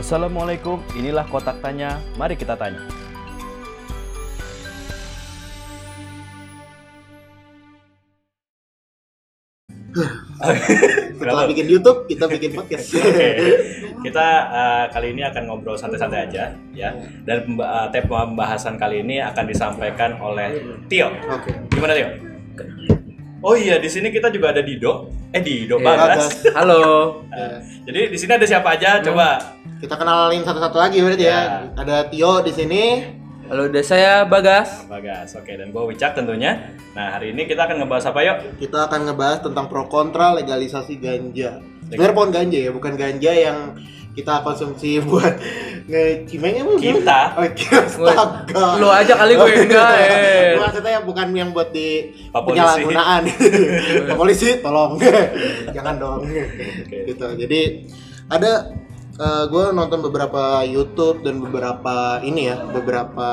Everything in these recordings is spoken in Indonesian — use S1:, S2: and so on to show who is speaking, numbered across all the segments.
S1: Assalamualaikum, inilah kotak tanya. Mari kita tanya.
S2: Setelah bikin YouTube, kita bikin podcast.
S3: Oke. Kita eh, kali ini akan ngobrol santai-santai aja ya. Dan pemba- eh, tema pembahasan kali ini akan disampaikan oleh Tio.
S2: Oke.
S3: Gimana Tio? Oh iya, di sini kita juga ada Dido. Eh Dido
S4: Iya.
S3: Bagas.
S2: Bagas.
S4: Halo.
S3: Eh, Jadi di sini ada siapa aja? Coba.
S2: Kita kenalin satu-satu lagi berarti ya.
S3: Ya.
S2: Ada Tio di sini.
S4: Halo, udah saya Bagas.
S3: Bagas. Oke, dan gue Wicak tentunya. Nah, hari ini kita akan ngebahas apa yuk?
S2: Kita akan ngebahas tentang pro kontra legalisasi ganja. Sebenarnya pohon ganja ya, bukan ganja yang kita konsumsi buat ngecimeng emang
S3: Kita.
S2: Oh, astaga.
S4: Lu aja kali gue enggak, eh.
S2: Maksudnya yang bukan yang buat di penyalahgunaan. Polisi, tolong. Jangan dong. Gitu. Jadi ada gue nonton beberapa YouTube dan beberapa ini ya, beberapa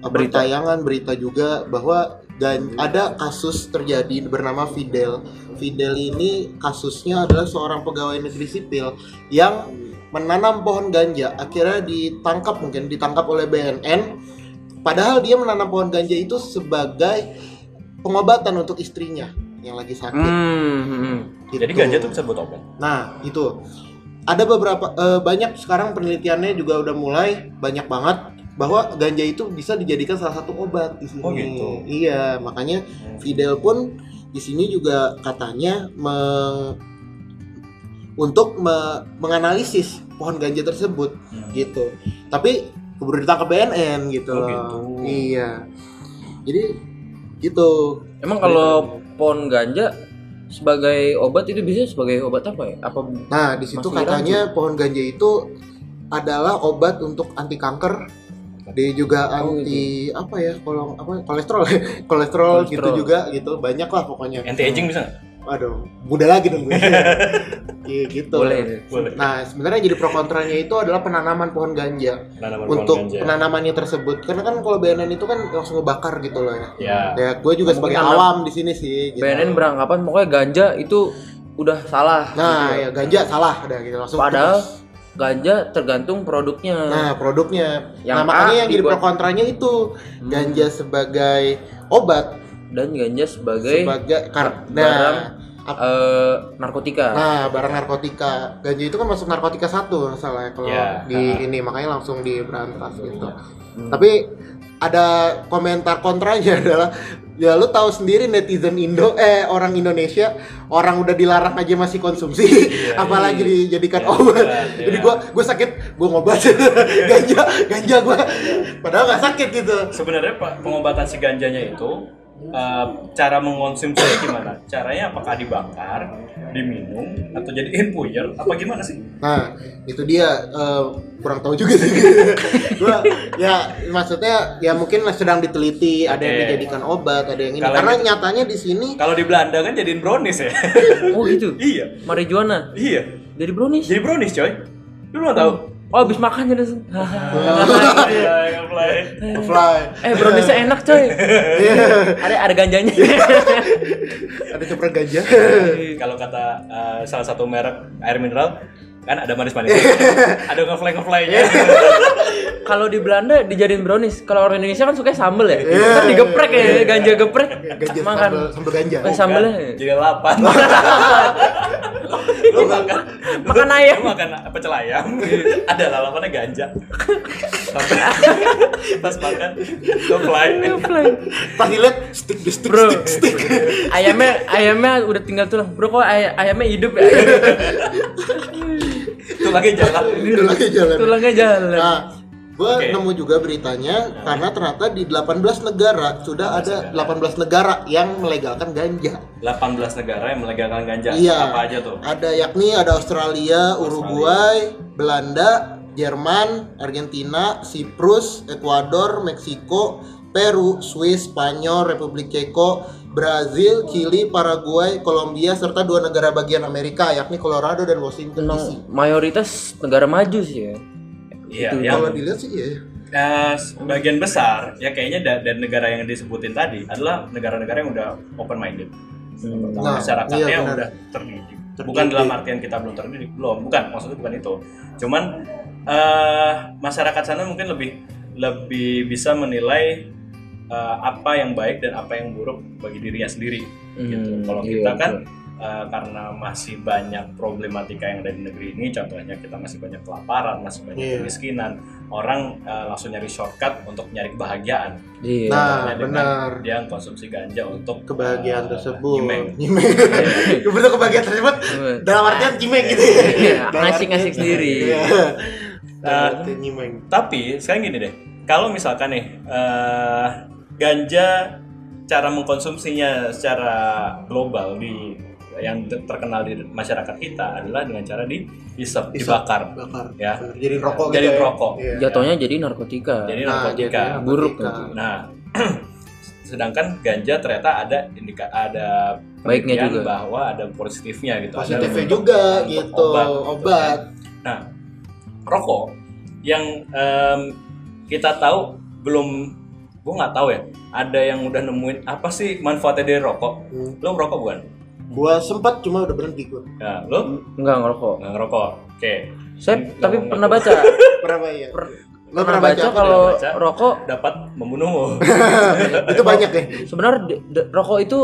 S2: apa,
S4: Berita.
S2: tayangan berita juga bahwa dan ada kasus terjadi bernama Fidel. Fidel ini kasusnya adalah seorang pegawai negeri sipil yang menanam pohon ganja. Akhirnya ditangkap mungkin ditangkap oleh BNN. Padahal dia menanam pohon ganja itu sebagai pengobatan untuk istrinya yang lagi sakit.
S4: Hmm, hmm.
S2: Gitu.
S3: Jadi ganja tuh bisa buat obat.
S2: Nah, itu. Ada beberapa eh, banyak sekarang penelitiannya juga udah mulai banyak banget bahwa ganja itu bisa dijadikan salah satu obat di sini.
S3: Oh, gitu.
S2: Iya, makanya Fidel pun di sini juga katanya meng- untuk me- menganalisis pohon ganja tersebut
S3: Hmm.
S2: gitu. Tapi keburu ditangkap BNN gitu.
S3: Oh, gitu.
S2: Iya. Jadi gitu.
S4: Emang kalau pohon ganja sebagai obat itu bisa sebagai obat apa ya? Apa
S2: Nah, di situ katanya pohon ganja itu adalah obat untuk anti kanker. Dia juga
S4: Oh,
S2: anti apa ya? Kalau apa kolesterol, kolesterol gitu
S4: Kolesterol.
S2: juga gitu. Banyak lah pokoknya.
S3: Anti aging bisa?
S2: Aduh, muda lagi dong gue. Iya gitu.
S4: boleh?
S3: Boleh.
S2: Nah, sebenarnya jadi pro kontranya itu adalah penanaman pohon ganja
S3: Penanaman pohon
S2: untuk
S3: ganja.
S2: penanamannya tersebut. Karena kan kalau BNN itu kan langsung ngebakar gitu loh ya.
S3: Ya.
S2: Ya, gue juga sebagai
S4: Mungkin
S2: awam di sini sih. Gitu.
S4: BNN beranggapan pokoknya ganja itu udah salah.
S2: Nah,
S4: gitu.
S2: ya ganja salah udah gitu langsung.
S4: Padahal ganja tergantung produknya.
S2: Nah, produknya.
S4: Yang
S2: nah, makanya
S4: A
S2: yang jadi pro kontranya itu
S4: Hmm.
S2: ganja sebagai obat
S4: Dan ganja sebagai
S2: sebagai kar-
S4: barang
S2: nah, ap-
S4: eh, narkotika.
S2: nah, barang narkotika. Ganja itu kan masuk narkotika satu nggak salah ya kalau
S3: Ya,
S2: di
S3: ha.
S2: ini makanya langsung diberantas gitu.
S4: Hmm.
S2: Tapi ada komentar kontranya adalah ya lu tahu sendiri netizen Indo eh orang Indonesia orang udah dilarang aja masih konsumsi
S3: Iya,
S2: apalagi dijadikan
S3: Iya,
S2: obat
S3: iya.
S2: jadi gua gua sakit gua ngobat ganja ganja gua padahal nggak sakit gitu
S3: Sebenarnya Pak, pengobatan si ganjanya itu eh, cara mengkonsumsinya gimana? Caranya apakah dibakar, diminum, atau jadiin puyer? Apa gimana sih?
S2: nah itu dia eh, kurang tahu juga sih gua ya maksudnya ya mungkin sedang diteliti ada yang dijadikan obat ada yang ini
S3: Kalau
S2: karena
S3: gitu-
S2: nyatanya di sini
S3: Kalau di Belanda kan jadiin brownies ya?
S4: Oh gitu.
S3: iya,
S4: Marijuana
S3: iya.
S4: dari brownies.
S3: Jadi brownies coy. Lu nggak tahu?
S4: Oh, habis makan jadi
S3: Iya, yang play.
S2: fly
S4: Eh, browniesnya enak, coy. ada ada ganjanya.
S2: ada coprek ganja
S3: Kalau kata eh, salah satu merek air mineral kan ada manis-manis. ada ngefly ngeflynya.
S4: Kalau di Belanda dijadiin brownies. Kalau orang Indonesia kan suka sambel ya. Kan digeprek ya, ganja geprek.
S2: ganja
S4: Makan.
S2: sambal sambal ganja
S4: Eh, sambelnya.
S3: Jadi lapan. lu makan
S4: Makan
S3: lu-
S4: ayam.
S3: Lu makan pecel ayam. ada lalapannya ganja. Sampai pas makan ngefly.
S2: pas dilihat stick di stick
S4: Bro.
S2: stick stick
S4: ayamnya ayamnya udah tinggal tulang. Bro, kok ay- ayamnya hidup ya?
S3: Tulangnya jalan.
S2: lagi jalan
S4: Tulangnya jalan.
S2: nah gue
S3: Oke.
S2: nemu juga beritanya karena ternyata di 18 negara sudah ada 18 negara yang melegalkan ganja
S3: 18 negara yang melegalkan ganja.
S2: iya
S3: Apa aja tuh?
S2: ada yakni ada Australia Uruguay Belanda Jerman Argentina Siprus Ekuador Meksiko Peru Swiss Spanyol Republik Ceko Brazil, Chili, Paraguay, Kolombia, serta dua negara bagian Amerika, yakni Colorado dan Washington DC.
S4: Mayoritas negara maju sih ya.
S3: Iya,
S4: Itu.
S3: yang
S2: Kalau dilihat sih iya.
S3: eh, sebagian besar ya kayaknya da- dan negara yang disebutin tadi adalah negara-negara yang udah open minded.
S2: Nah,
S3: masyarakatnya
S2: iya benar.
S3: udah terdidik. bukan dalam artian kita belum terdidik belum bukan maksudnya bukan itu cuman eh masyarakat sana mungkin lebih lebih bisa menilai eh, apa yang baik dan apa yang buruk bagi dirinya sendiri gitu
S4: Hmm,
S3: kalau
S4: iya,
S3: kita kan
S4: betul.
S3: Eh, karena masih banyak problematika yang ada di negeri ini contohnya kita masih banyak kelaparan masih banyak
S2: Iya.
S3: kemiskinan orang eh, langsung nyari shortcut untuk nyari kebahagiaan
S4: Iya.
S2: Nah,
S3: dengan
S2: benar.
S3: dia konsumsi ganja untuk
S2: kebahagiaan
S3: eh,
S2: tersebut
S3: nyimeng.
S2: Nyimeng. bentuk kebahagiaan tersebut dalam artian cimeng gitu ya
S4: Iya, ngasih-ngasih sendiri.
S2: Iya.
S3: Eh,
S2: artian nyimeng
S3: Tapi sekarang gini deh, kalau misalkan nih eh, ganja cara mengkonsumsinya secara global di yang ter- terkenal di masyarakat kita adalah dengan cara dihisap,
S2: Hisap.
S3: dibakar,
S2: bakar
S3: ya.
S2: jadi rokok
S3: Jadi
S2: gitu ya.
S3: rokok.
S2: Iya.
S4: Jatuhnya jadi narkotika.
S3: Jadi
S2: Nah,
S3: narkotika.
S2: jadinya
S4: Buruk
S2: narkotika.
S3: Nah, sedangkan ganja ternyata ada indika ada
S4: Baiknya juga.
S3: bahwa ada positifnya gitu.
S2: Positifnya juga gitu
S3: obat,
S2: obat,
S3: gitu kan. Nah, rokok yang em, kita tahu belum gue nggak tahu ya ada yang udah nemuin apa sih manfaatnya dari rokok
S2: Hmm.
S3: lo merokok bukan
S2: gua sempat cuma udah berhenti gua.
S3: Nah, lo
S4: Enggak ngerokok.
S3: nggak ngerokok oke.
S4: Saya
S3: Nggak
S4: tapi
S3: mau
S4: pernah baca.
S2: berapa ya
S4: Per-
S2: Lo
S4: pernah
S2: pernah baca
S4: baca? kalau
S3: Baca.
S4: rokok
S3: dapat membunuhmu.
S2: Itu banyak ya
S4: sebenarnya rokok itu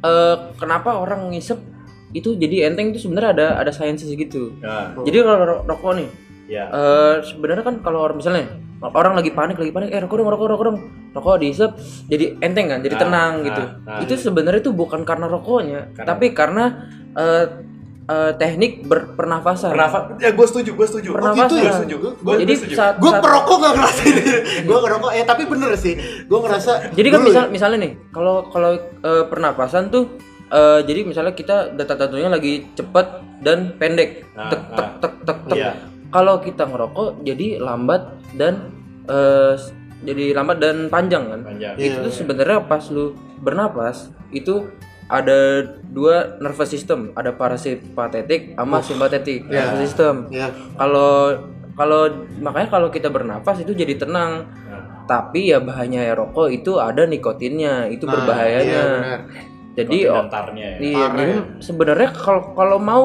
S4: eh, kenapa orang ngisep itu jadi enteng itu sebenarnya ada ada sainsnya gitu.
S3: nah,
S4: Jadi kalau ro- rokok nih
S3: ya.
S4: eh, sebenarnya kan kalau orang misalnya orang lagi panik lagi panik. Eh rokok dong rokok rokok dong. Rokok dihisap jadi enteng kan jadi
S3: Ah,
S4: tenang
S3: ah,
S4: gitu.
S3: ah.
S4: itu sebenarnya itu bukan karena rokoknya
S3: Karena-
S4: tapi karena eh, eh, teknik berpernafasan
S3: Pernafas ya gue setuju gue setuju.
S4: Pernafasan.
S2: gitu ya?
S3: gue setuju gue
S4: jadi
S3: setuju.
S4: saat,
S2: gue perokok gak ngerasain gue ngerokok eh tapi bener sih. Gue ngerasa
S4: jadi kan misal
S2: ya,
S4: misalnya nih kalau kalau eh, pernapasan tuh eh, jadi misalnya kita data jantungnya lagi cepat dan pendek.
S3: Nah,
S4: tek tek
S3: nah.
S4: tek tek tek.
S3: Iya.
S4: Kalau kita ngerokok jadi lambat dan s- jadi lambat dan panjang kan
S3: panjang
S2: Iya.
S4: itu tuh sebenarnya pas lu bernapas itu ada dua nervous system ada parasimpatetik sama simpatetik
S2: Iya.
S4: nervous system
S2: ya
S4: kalau kalau makanya kalau kita bernapas itu jadi tenang
S3: Nah,
S4: tapi ya bahayanya rokok itu ada nikotinnya itu
S2: Nah,
S4: berbahayanya
S2: iya, benar.
S4: jadi oh,
S3: ya.
S4: iya
S2: ya.
S4: sebenarnya kalau kalau mau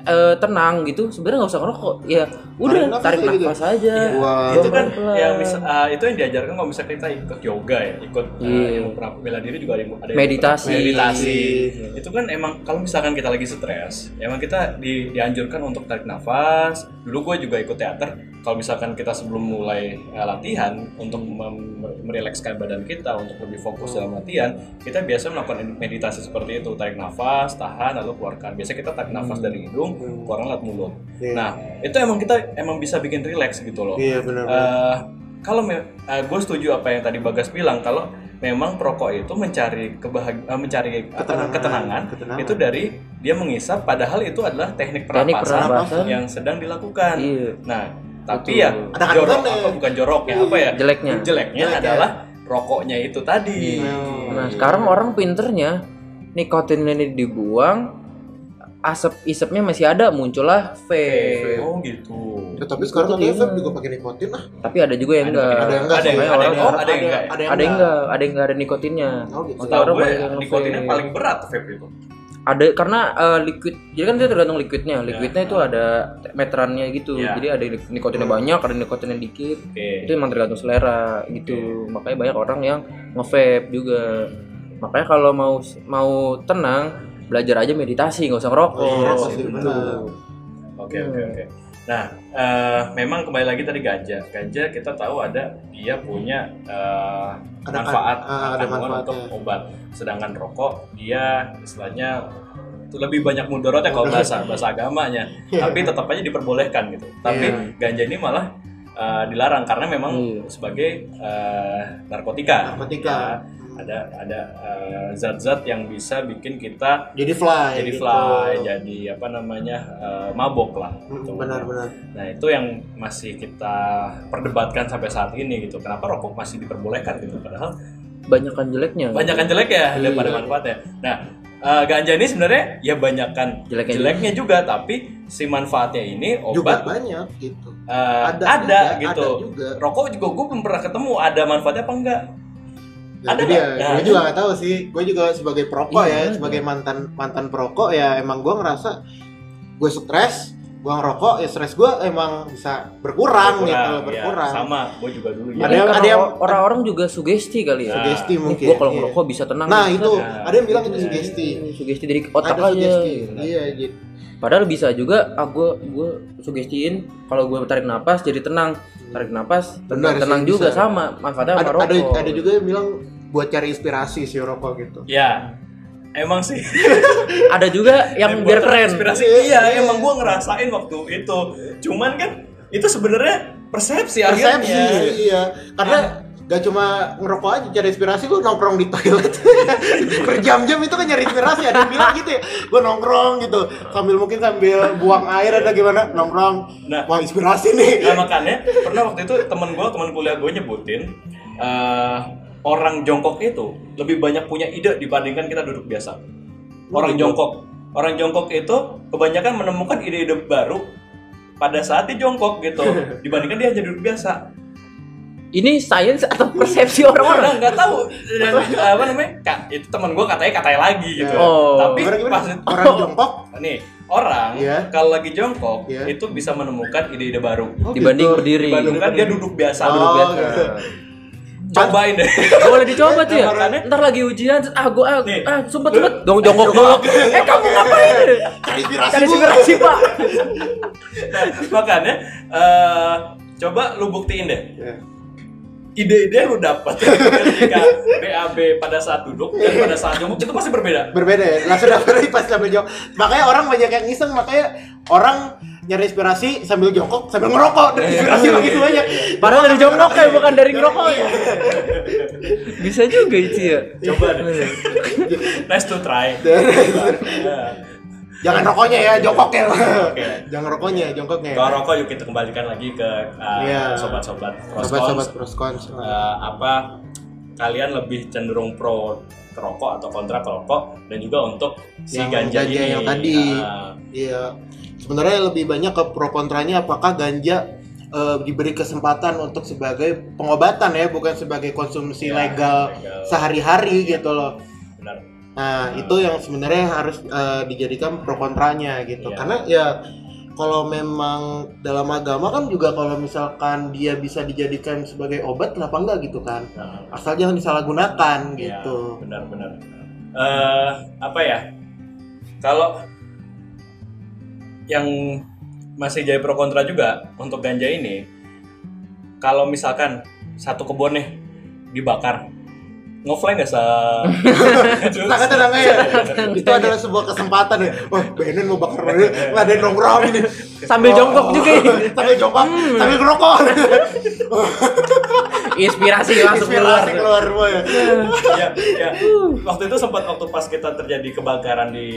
S4: eh, tenang gitu sebenarnya nggak usah ngerokok ya udah
S2: nafas
S4: tarik
S2: aja gitu.
S4: nafas aja
S3: Iya,
S2: Wah.
S3: itu kan yang bisa ah, itu yang diajarkan kalau misalnya kita ikut yoga ya, ikut ah,
S4: Iya.
S3: pra- bela diri juga ada yang ada yang
S4: Meditasi.
S3: meditasi.
S2: Iya.
S3: Itu kan emang kalau misalkan kita lagi stres, emang kita di, dianjurkan untuk tarik nafas. Dulu gue juga ikut teater. Kalau misalkan kita sebelum mulai eh, latihan untuk merilekskan badan kita untuk lebih fokus dalam latihan, kita biasa melakukan meditasi seperti itu, tarik nafas, tahan lalu keluarkan. Biasanya kita tarik nafas dari hidung, keluarkan lewat mulut.
S2: Iya.
S3: Nah, itu emang kita emang bisa bikin rileks gitu loh.
S2: iya benar
S3: Eh, kalau gue setuju apa yang tadi Bagas bilang kalau memang perokok itu mencari kebahagiaan mencari apa,
S2: Ketenangan,
S3: ketenangan,
S2: ketenangan.
S3: itu dari dia mengisap padahal itu adalah teknik pernapasan. yang sedang dilakukan.
S4: Iya.
S3: Nah, tapi
S4: Betul.
S3: ya
S2: Ada
S3: jorok apa bukan joroknya apa ya?
S4: Jeleknya.
S3: Jeleknya
S2: Jeleknya.
S3: adalah rokoknya itu tadi.
S4: Nah sekarang orang pinternya nikotinnya ini dibuang, asap isapnya masih ada, muncullah vape.
S3: Oh gitu.
S2: Ya, tapi sekarang
S4: dia.
S2: vape juga pakai nikotin ah
S4: Tapi ada juga yang
S3: Ada
S4: enggak.
S2: ada yang enggak
S3: Ada yang-
S4: Makanya
S3: ada
S4: orang-
S3: yang- ada yang enggak ya?
S2: ada
S4: ada yang enggak, ada yang enggak ada nikotinnya.
S2: Oh, gitu.
S3: Tahu gue nikotinnya paling berat vape itu.
S4: Ada karena eh, liquid jadi kan itu tergantung liquidnya. Liquidnya itu ada meterannya gitu.
S3: Ya.
S4: jadi ada nikotinnya banyak ada nikotinnya dikit.
S3: Oke.
S4: itu emang tergantung selera gitu. Makanya banyak orang yang nge-vape juga. Makanya kalau mau mau tenang belajar aja meditasi nggak usah ngerokok.
S2: Iya, pasti
S4: gitu.
S3: Oke oke oke. Nah, eh, memang kembali lagi tadi ganja. Ganja kita tahu ada dia punya eh,
S2: Ada-
S3: manfaat
S2: ah, ada manfaatnya.
S3: untuk obat. Sedangkan rokok dia istilahnya itu lebih banyak mudorotnya kalau bahasa bahasa agamanya. Tapi tetap aja diperbolehkan gitu. Tapi
S2: Iya.
S3: ganja ini malah eh, dilarang karena memang
S4: Iya.
S3: sebagai eh, narkotika.
S2: Narkotika.
S3: Ya, ada ada eh, zat-zat yang bisa bikin kita
S2: jadi fly
S3: jadi
S2: gitu.
S3: fly, jadi apa namanya eh, mabok lah.
S2: Hmm,
S3: gitu.
S2: benar-benar
S3: Nah itu yang masih kita perdebatkan sampai saat ini gitu. Kenapa rokok masih diperbolehkan gitu? Padahal
S4: banyakan jeleknya
S3: banyak kan jelek ya
S2: Iya.
S3: daripada manfaatnya. Nah eh, ganja ini sebenarnya ya banyakan
S4: Jeleknya
S3: jeleknya juga, tapi si manfaatnya ini
S2: juga
S3: obat
S2: banyak gitu
S3: eh,
S2: ada
S3: ada,
S2: juga,
S3: gitu.
S2: ada juga
S3: Rokok juga gue belum pernah ketemu ada manfaatnya apa enggak.
S2: Nah,
S3: Ada
S2: itu dia.
S3: Nah,
S2: gue juga nggak tahu sih. Gue juga sebagai perokok
S4: Iya,
S2: ya,
S4: ada.
S2: sebagai mantan mantan perokok ya, emang gue ngerasa gue stres gue ngerokok ya stres gue emang bisa berkurang, gitu
S3: ya,
S2: berkurang
S3: sama gue juga dulu
S2: Ada
S3: ya
S4: Ada
S2: yang- ada yang-
S4: orang-orang juga sugesti kali ya.
S2: sugesti mungkin
S4: gua kalau
S2: iya.
S4: ngerokok bisa tenang.
S2: nah
S4: bisa.
S2: itu
S3: Ya.
S2: ada yang bilang itu sugesti
S4: sugesti dari otak
S2: ada
S4: aja.
S2: sugesti iya gitu
S4: Padahal bisa juga ah gue gue sugestiin kalau gue tarik napas jadi tenang. Tarik napas
S2: Benar sih,
S4: tenang juga
S2: bisa.
S4: sama manfaatnya
S2: ada,
S4: sama
S2: ada
S4: rokok.
S2: ada juga yang bilang buat cari inspirasi si rokok gitu
S3: ya emang sih
S4: Ada juga yang biar keren.
S3: inspirasi
S2: Iya,
S3: iya
S2: iya.
S3: emang gue ngerasain waktu itu cuman kan itu sebenarnya persepsi,
S2: persepsi
S3: akhirnya
S2: iya karena gak cuma ngerokok aja cari inspirasi lu nongkrong di toilet berjam-jam itu kan nyari inspirasi ada yang bilang gitu ya gue nongkrong gitu sambil mungkin sambil buang air ada gimana nongkrong
S3: Nah.
S2: wah inspirasi nih
S3: Nah makanya pernah waktu itu temen gue, teman kuliah gue nyebutin eh, orang jongkok itu lebih banyak punya ide dibandingkan kita duduk biasa. Orang
S2: gitu.
S3: jongkok, orang jongkok itu kebanyakan menemukan ide-ide baru pada saat dia jongkok gitu dibandingkan dia hanya duduk biasa.
S4: Ini sains atau persepsi orang-orang?
S3: Orang nggak tahu dan apa namanya? Kak, itu teman gue katanya katanya lagi gitu.
S4: Oh.
S3: Tapi
S2: gimana gimana
S3: pas
S2: orang jongkok
S3: nih orang
S2: Iya.
S3: kalau lagi jongkok
S2: Iya.
S3: itu bisa menemukan ide-ide baru
S2: Oh,
S4: Dibanding
S2: gitu.
S4: berdiri.
S3: dibandingkan dia duduk biasa.
S2: Oh,
S3: duduk biasa.
S2: gitu.
S3: Cobain deh.
S4: Boleh dicoba tuh ya. Ntar lagi ujian, ah gue ah,
S3: Nih.
S4: ah sumpet sumpet dong jongkok jongkok. Eh kamu ngapain?
S2: cari inspirasi
S4: Cari inspirasi pak.
S3: Makanya eh, coba lu buktiin deh.
S2: Ya.
S3: Ide-ide yang lu dapat ketika BAB pada saat duduk dan pada saat jongkok itu pasti berbeda.
S2: berbeda ya langsung dapet pas sambil jongkok makanya orang banyak yang iseng makanya orang nyari inspirasi sambil jongkok sambil ngerokok dan inspirasi begitu banyak
S4: Padahal dari jongkok ya bukan dari ngerokok ya. Bisa juga itu ya.
S3: Coba deh. nice to try. Ya.
S2: jangan rokoknya ya jongkoknya
S3: Oke.
S2: jangan rokoknya jongkoknya
S3: Kalau rokok yuk kita kembalikan lagi ke uh,
S2: Iya.
S3: sobat-sobat proskons.
S2: sobat-sobat proskons
S3: Uh, apa kalian lebih cenderung pro rokok atau kontra rokok dan juga untuk si
S2: Yang
S3: ganja,
S2: ganja
S3: ini.
S2: yang tadi.
S3: Uh,
S2: Iya, sebenarnya lebih banyak ke pro kontranya apakah ganja eh, diberi kesempatan untuk sebagai pengobatan ya, bukan sebagai konsumsi
S3: Ya,
S2: legal
S3: legal.
S2: sehari-hari gitu loh.
S3: benar.
S2: Nah, itu yang sebenarnya harus eh, dijadikan pro kontranya gitu.
S3: Iya.
S2: Karena ya kalau memang dalam agama kan juga kalau misalkan dia bisa dijadikan sebagai obat kenapa enggak gitu kan?
S3: Nah,
S2: Asal jangan disalahgunakan
S3: ya,
S2: gitu.
S3: benar-benar. Eh, apa ya? Kalau yang masih jadi pro kontra juga untuk ganja ini, kalau misalkan satu kebun nih dibakar, ngefly nggak sa?
S2: Tenang tenang ya. itu adalah sebuah kesempatan ya. Wah, Benen mau bakar nggak ada yang nongkrong ini.
S4: Sambil jongkok juga. ya.
S2: sambil jongkok, sambil ngerokok.
S4: Inspirasi langsung keluar.
S2: Inspirasi keluar semua ya.
S3: ya, ya. Waktu itu sempat waktu pas kita terjadi kebakaran di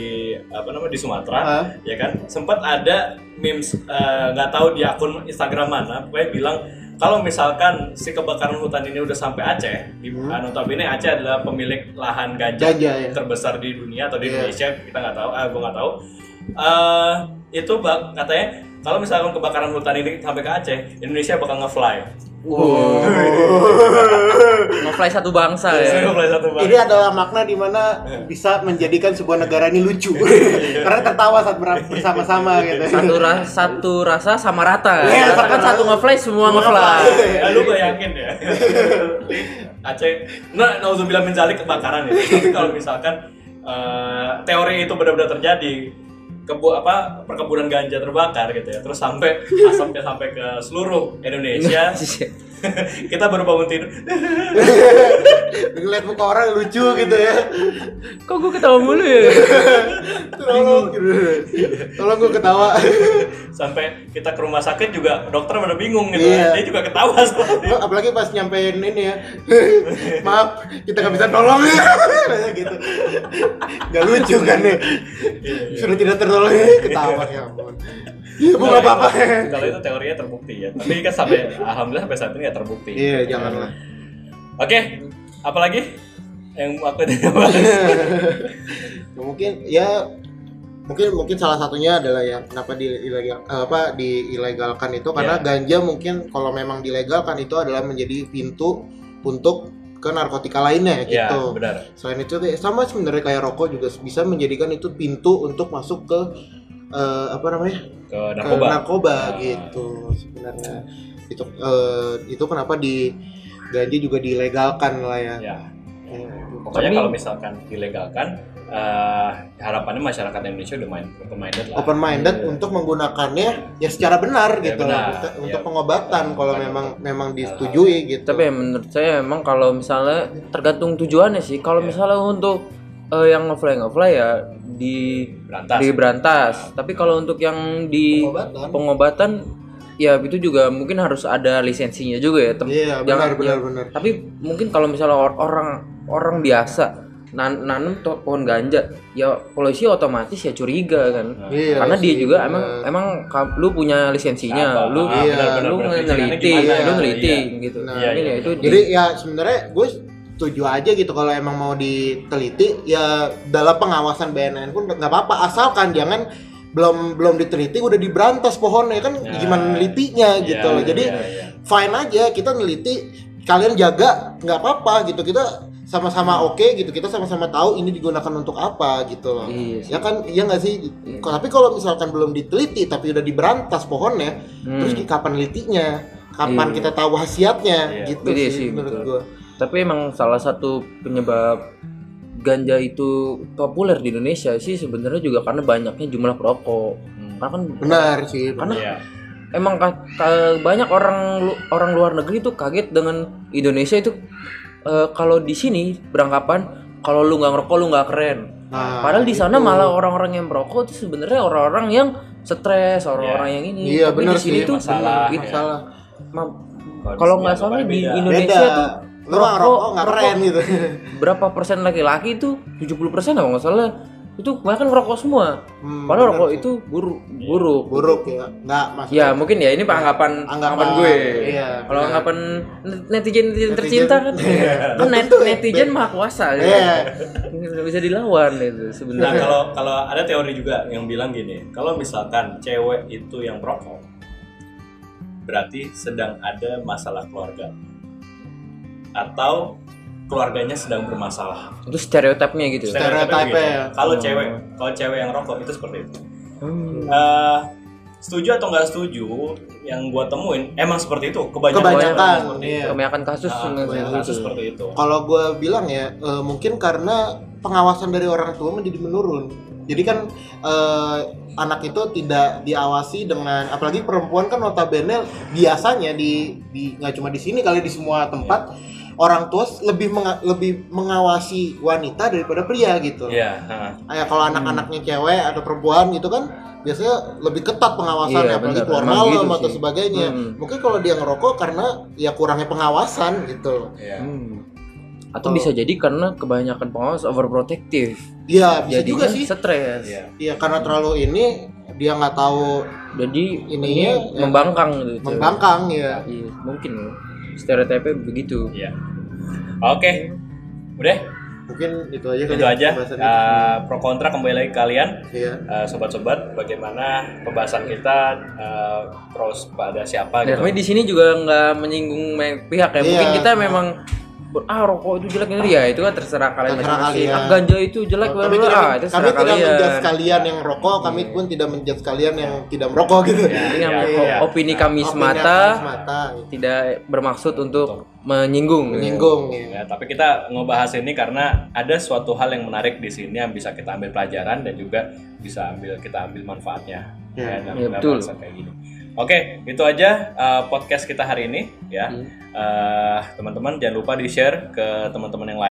S3: apa namanya di Sumatera, ya kan, sempat ada memes eh, nggak tahu di akun Instagram mana, pokoknya bilang kalau misalkan si kebakaran hutan ini udah sampai Aceh, di
S2: Hmm.
S3: hmm. notabene Aceh adalah pemilik lahan ganja,
S2: Ganja, ya.
S3: terbesar di dunia atau di
S2: Iya.
S3: Indonesia, kita nggak tahu, ah gue nggak tahu. Eh, itu bak- katanya kalau misalkan kebakaran hutan ini sampai ke Aceh, Indonesia bakal nge-fly.
S2: Wow.
S4: Ngefly satu bangsa ya.
S3: Nge-fly satu bang.
S2: Ini adalah makna di mana bisa menjadikan sebuah negara ini lucu. Karena tertawa saat ber- bersama-sama gitu.
S4: Satu rasa satu rasa sama rata.
S2: Iya,
S4: Katakan
S2: sama
S4: satu ngefly semua ngefly.
S3: ya lu bayangin ya Aceh nah nauzubillah min zalik kebakaran ya tapi kalau misalkan eh, teori itu benar-benar terjadi kebu apa perkebunan ganja terbakar gitu ya. Terus sampai asapnya sampai ke seluruh Indonesia kita baru bangun tidur
S2: Ngeliat muka orang lucu gitu ya.
S4: Kok gue ketawa mulu ya?
S2: Tolong gitu. Tolong gue ketawa.
S3: sampai kita ke rumah sakit juga dokter pada bingung gitu
S2: Iya.
S3: dia juga ketawa seperti
S2: Apalagi pas nyampein ini ya. Maaf, kita nggak bisa tolong ya. Kayak gitu. Gak lucu kan nih. Sudah tidak tertolong ketawa ya ampun. Ya, bu nggak apa-apa.
S3: kalau itu teorinya terbukti ya tapi kan sampai alhamdulillah sampai saat ini nggak terbukti
S2: Iya, janganlah.
S3: Oke, apalagi yang aku tidak bahas?
S2: mungkin ya mungkin mungkin salah satunya adalah yang kenapa di ilegal eh, apa diilegalkan itu karena
S3: Ya.
S2: ganja mungkin kalau memang dilegalkan itu adalah menjadi pintu untuk ke narkotika lainnya
S3: Ya,
S2: gitu.
S3: benar.
S2: Selain itu kayak- sama sebenarnya kayak rokok juga bisa menjadikan itu pintu untuk masuk ke eh, apa namanya
S3: ke
S2: ke
S3: narkoba.
S2: narkoba
S3: Ah.
S2: gitu sebenarnya itu eh, itu kenapa di ganja juga dilegalkan lah ya.
S3: Ya.
S2: Ya,
S3: Pokoknya
S4: Tapi-
S3: kalau misalkan dilegalkan, eh, harapannya masyarakat Indonesia udah main open minded lah.
S2: open minded
S4: Iya.
S2: untuk menggunakannya ya secara benar
S3: Ya,
S2: gitu
S3: benar.
S2: untuk,
S3: Ya.
S2: untuk pengobatan kalau
S3: Bukan
S2: memang memang disetujui gitu.
S4: Tapi ya menurut saya emang kalau misalnya tergantung tujuannya sih. Kalau
S3: Iya.
S4: misalnya untuk eh, yang ngefly ngefly ya di
S3: Berantas.
S4: di berantas. Tapi kalau untuk yang di
S2: pengobatan.
S4: pengobatan ya itu juga mungkin harus ada lisensinya juga ya. Tem-
S2: Iya,
S4: jangan-
S2: benar benar
S4: ya.
S2: benar.
S4: Tapi mungkin kalau misalnya or- orang orang biasa nan nanam to- pohon ganja, ya polisi otomatis ya curiga kan.
S2: Iya.
S4: Karena dia
S2: sih,
S4: juga
S2: benar.
S4: emang emang ka- lu punya lisensinya,
S3: Apa?
S4: lu
S3: Ah,
S2: Iya,
S3: benar-benar,
S4: lu
S3: benar.
S4: Neliti,
S3: gimana?
S4: lu
S2: Iya,
S4: neliti
S3: iya.
S4: gitu.
S2: Nah,
S4: Mungkin
S3: iya,
S4: ya
S3: iya.
S4: itu
S2: Jadi ya sebenarnya gue setuju aja gitu kalau emang mau diteliti ya dalam pengawasan BNN pun nggak apa-apa asalkan jangan belum belum diteliti udah diberantas pohonnya kan
S3: Ya.
S2: gimana nelitinya gitu loh. Jadi
S3: iya, iya.
S2: fine aja kita neliti kalian jaga nggak apa-apa gitu kita sama-sama oke gitu kita sama-sama tahu ini digunakan untuk apa gitu loh
S4: Iya
S2: ya kan iya nggak sih
S4: Iya.
S2: tapi kalau misalkan belum diteliti tapi udah diberantas pohonnya
S4: Hmm.
S2: terus kapan nelitinya kapan
S4: Iya.
S2: kita tahu khasiatnya
S3: Iya.
S2: gitu
S4: Iya
S2: sih,
S4: sih,
S2: menurut
S4: betul.
S2: gua
S4: Tapi emang salah satu penyebab ganja itu populer di Indonesia sih sebenarnya juga karena banyaknya jumlah perokok.
S3: Hmm.
S4: Karena kan
S2: benar sih
S4: Karena-
S3: Iya.
S4: emang ka- ka- banyak orang lu- orang luar negeri tuh kaget dengan Indonesia itu eh, kalau di sini beranggapan kalau lu nggak ngerokok lu nggak keren.
S2: Nah,
S4: Padahal di sana
S2: itu.
S4: malah orang-orang yang merokok itu sebenarnya orang-orang yang stres, orang-orang yang ini.
S2: Iya,
S4: Tapi
S2: benar
S4: di sini
S2: sih,
S4: tuh
S3: masalah, ya.
S2: masalah
S3: Kalau
S4: nggak salah di. Indonesia
S2: beda
S4: tuh
S2: lu nggak ngerokok nggak keren gitu
S4: berapa persen laki-laki itu 70 persen kalau nggak salah itu kebanyakan ngerokok semua.
S2: Hmm,
S4: Padahal rokok
S2: sih.
S4: itu buruk, buruk.
S2: buruk ya nggak maksudnya
S4: Ya mungkin ya ini anggapan
S2: Anggapan,
S4: anggapan gue.
S2: iya,
S4: Kalau
S2: benar.
S4: anggapan net- netizen netizen
S2: Netizen,
S4: tercinta kan,
S2: iya.
S4: kan net-
S2: Betul,
S4: netizen maha kuasa gitu.
S2: Iya.
S4: Nggak bisa dilawan itu
S3: Nah
S4: sebenarnya.
S3: kalau kalau ada teori juga yang bilang gini, kalau misalkan cewek itu yang merokok, berarti sedang ada masalah keluarga, atau keluarganya sedang bermasalah.
S4: Itu stereotipnya gitu. ya.
S2: Stereotipnya
S3: gitu.
S2: ya.
S3: Kalau
S4: Oh.
S3: cewek, kalau cewek yang rokok itu seperti itu.
S4: Hmm.
S3: Eh, setuju atau nggak setuju? Yang gua temuin emang seperti itu. Kebanyakan,
S2: Kebanyakan,
S3: seperti
S2: iya.
S4: Kebanyakan kasus
S3: Nah, kebanyakan kasus
S4: gitu.
S3: seperti itu.
S2: kalau gue bilang ya eh, mungkin karena pengawasan dari orang tua menjadi menurun jadi kan eh, anak itu tidak diawasi dengan apalagi perempuan kan notabene biasanya di di nggak cuma di sini kali di semua tempat orang tua lebih menga- lebih mengawasi wanita daripada pria gitu
S3: Iya.
S2: kayak kalau anak-anaknya cewek atau perempuan gitu kan biasanya lebih ketat pengawasannya
S4: Iya,
S2: apalagi keluar malam
S4: gitu
S2: atau
S4: sih.
S2: sebagainya
S4: Hmm.
S2: mungkin kalau dia ngerokok karena ya kurangnya pengawasan gitu
S3: Iya.
S4: Hmm. Atau
S2: Oh.
S4: bisa jadi karena kebanyakan pengawas overprotective.
S2: Iya bisa
S4: Jadinya
S2: juga sih
S4: stres.
S3: Iya.
S2: Iya karena terlalu ini dia nggak tahu
S4: Jadi
S2: Ininya,
S4: ini
S2: ya,
S4: membangkang gitu.
S2: membangkang ya.
S4: Iya, mungkin. Stereotipnya begitu.
S3: Iya. Oke. Udah,
S2: Mungkin itu aja
S3: itu
S2: ya
S3: aja. Eh, pro kontra kembali lagi ke kalian.
S2: Iya.
S3: Eh, sobat-sobat, bagaimana pembahasan kita eh, terus pada siapa
S4: Ya,
S3: gitu?
S4: kami di sini juga nggak menyinggung me- pihak ya. Mungkin
S2: Iya.
S4: kita memang ah rokok itu jelek ini ya itu kan terserah kalian
S2: Terserah kalian.
S4: Ah, ganja itu jelek
S2: kami
S4: baru
S2: tidak,
S4: ah itu
S2: kami
S4: terserah
S2: tidak
S4: kalian.
S2: menjudge kalian yang rokok, kami pun tidak menjudge kalian yang tidak merokok gitu.
S3: Ya,
S4: Ini yang o-
S3: iya.
S4: opini kami
S2: Opini
S4: semata
S2: kami semata gitu.
S4: tidak bermaksud untuk menyinggung.
S2: menyinggung ya.
S3: Ya, tapi kita ngebahas ini karena ada suatu hal yang menarik di sini yang bisa kita ambil pelajaran dan juga bisa ambil kita ambil manfaatnya.
S2: Ya,
S3: dalam
S4: ya,
S3: dalam
S4: betul.
S3: kayak gini. Oke, itu aja uh, podcast kita hari ini ya.
S4: Hmm.
S3: Uh, teman-teman jangan lupa di-share ke teman-teman yang lain.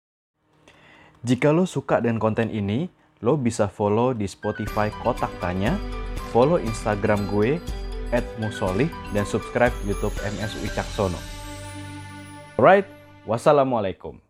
S1: Jika lo suka dengan konten ini, lo bisa follow di Spotify Kotak Tanya, follow Instagram gue @musolih dan subscribe YouTube MS Wicaksono. Alright, wassalamualaikum.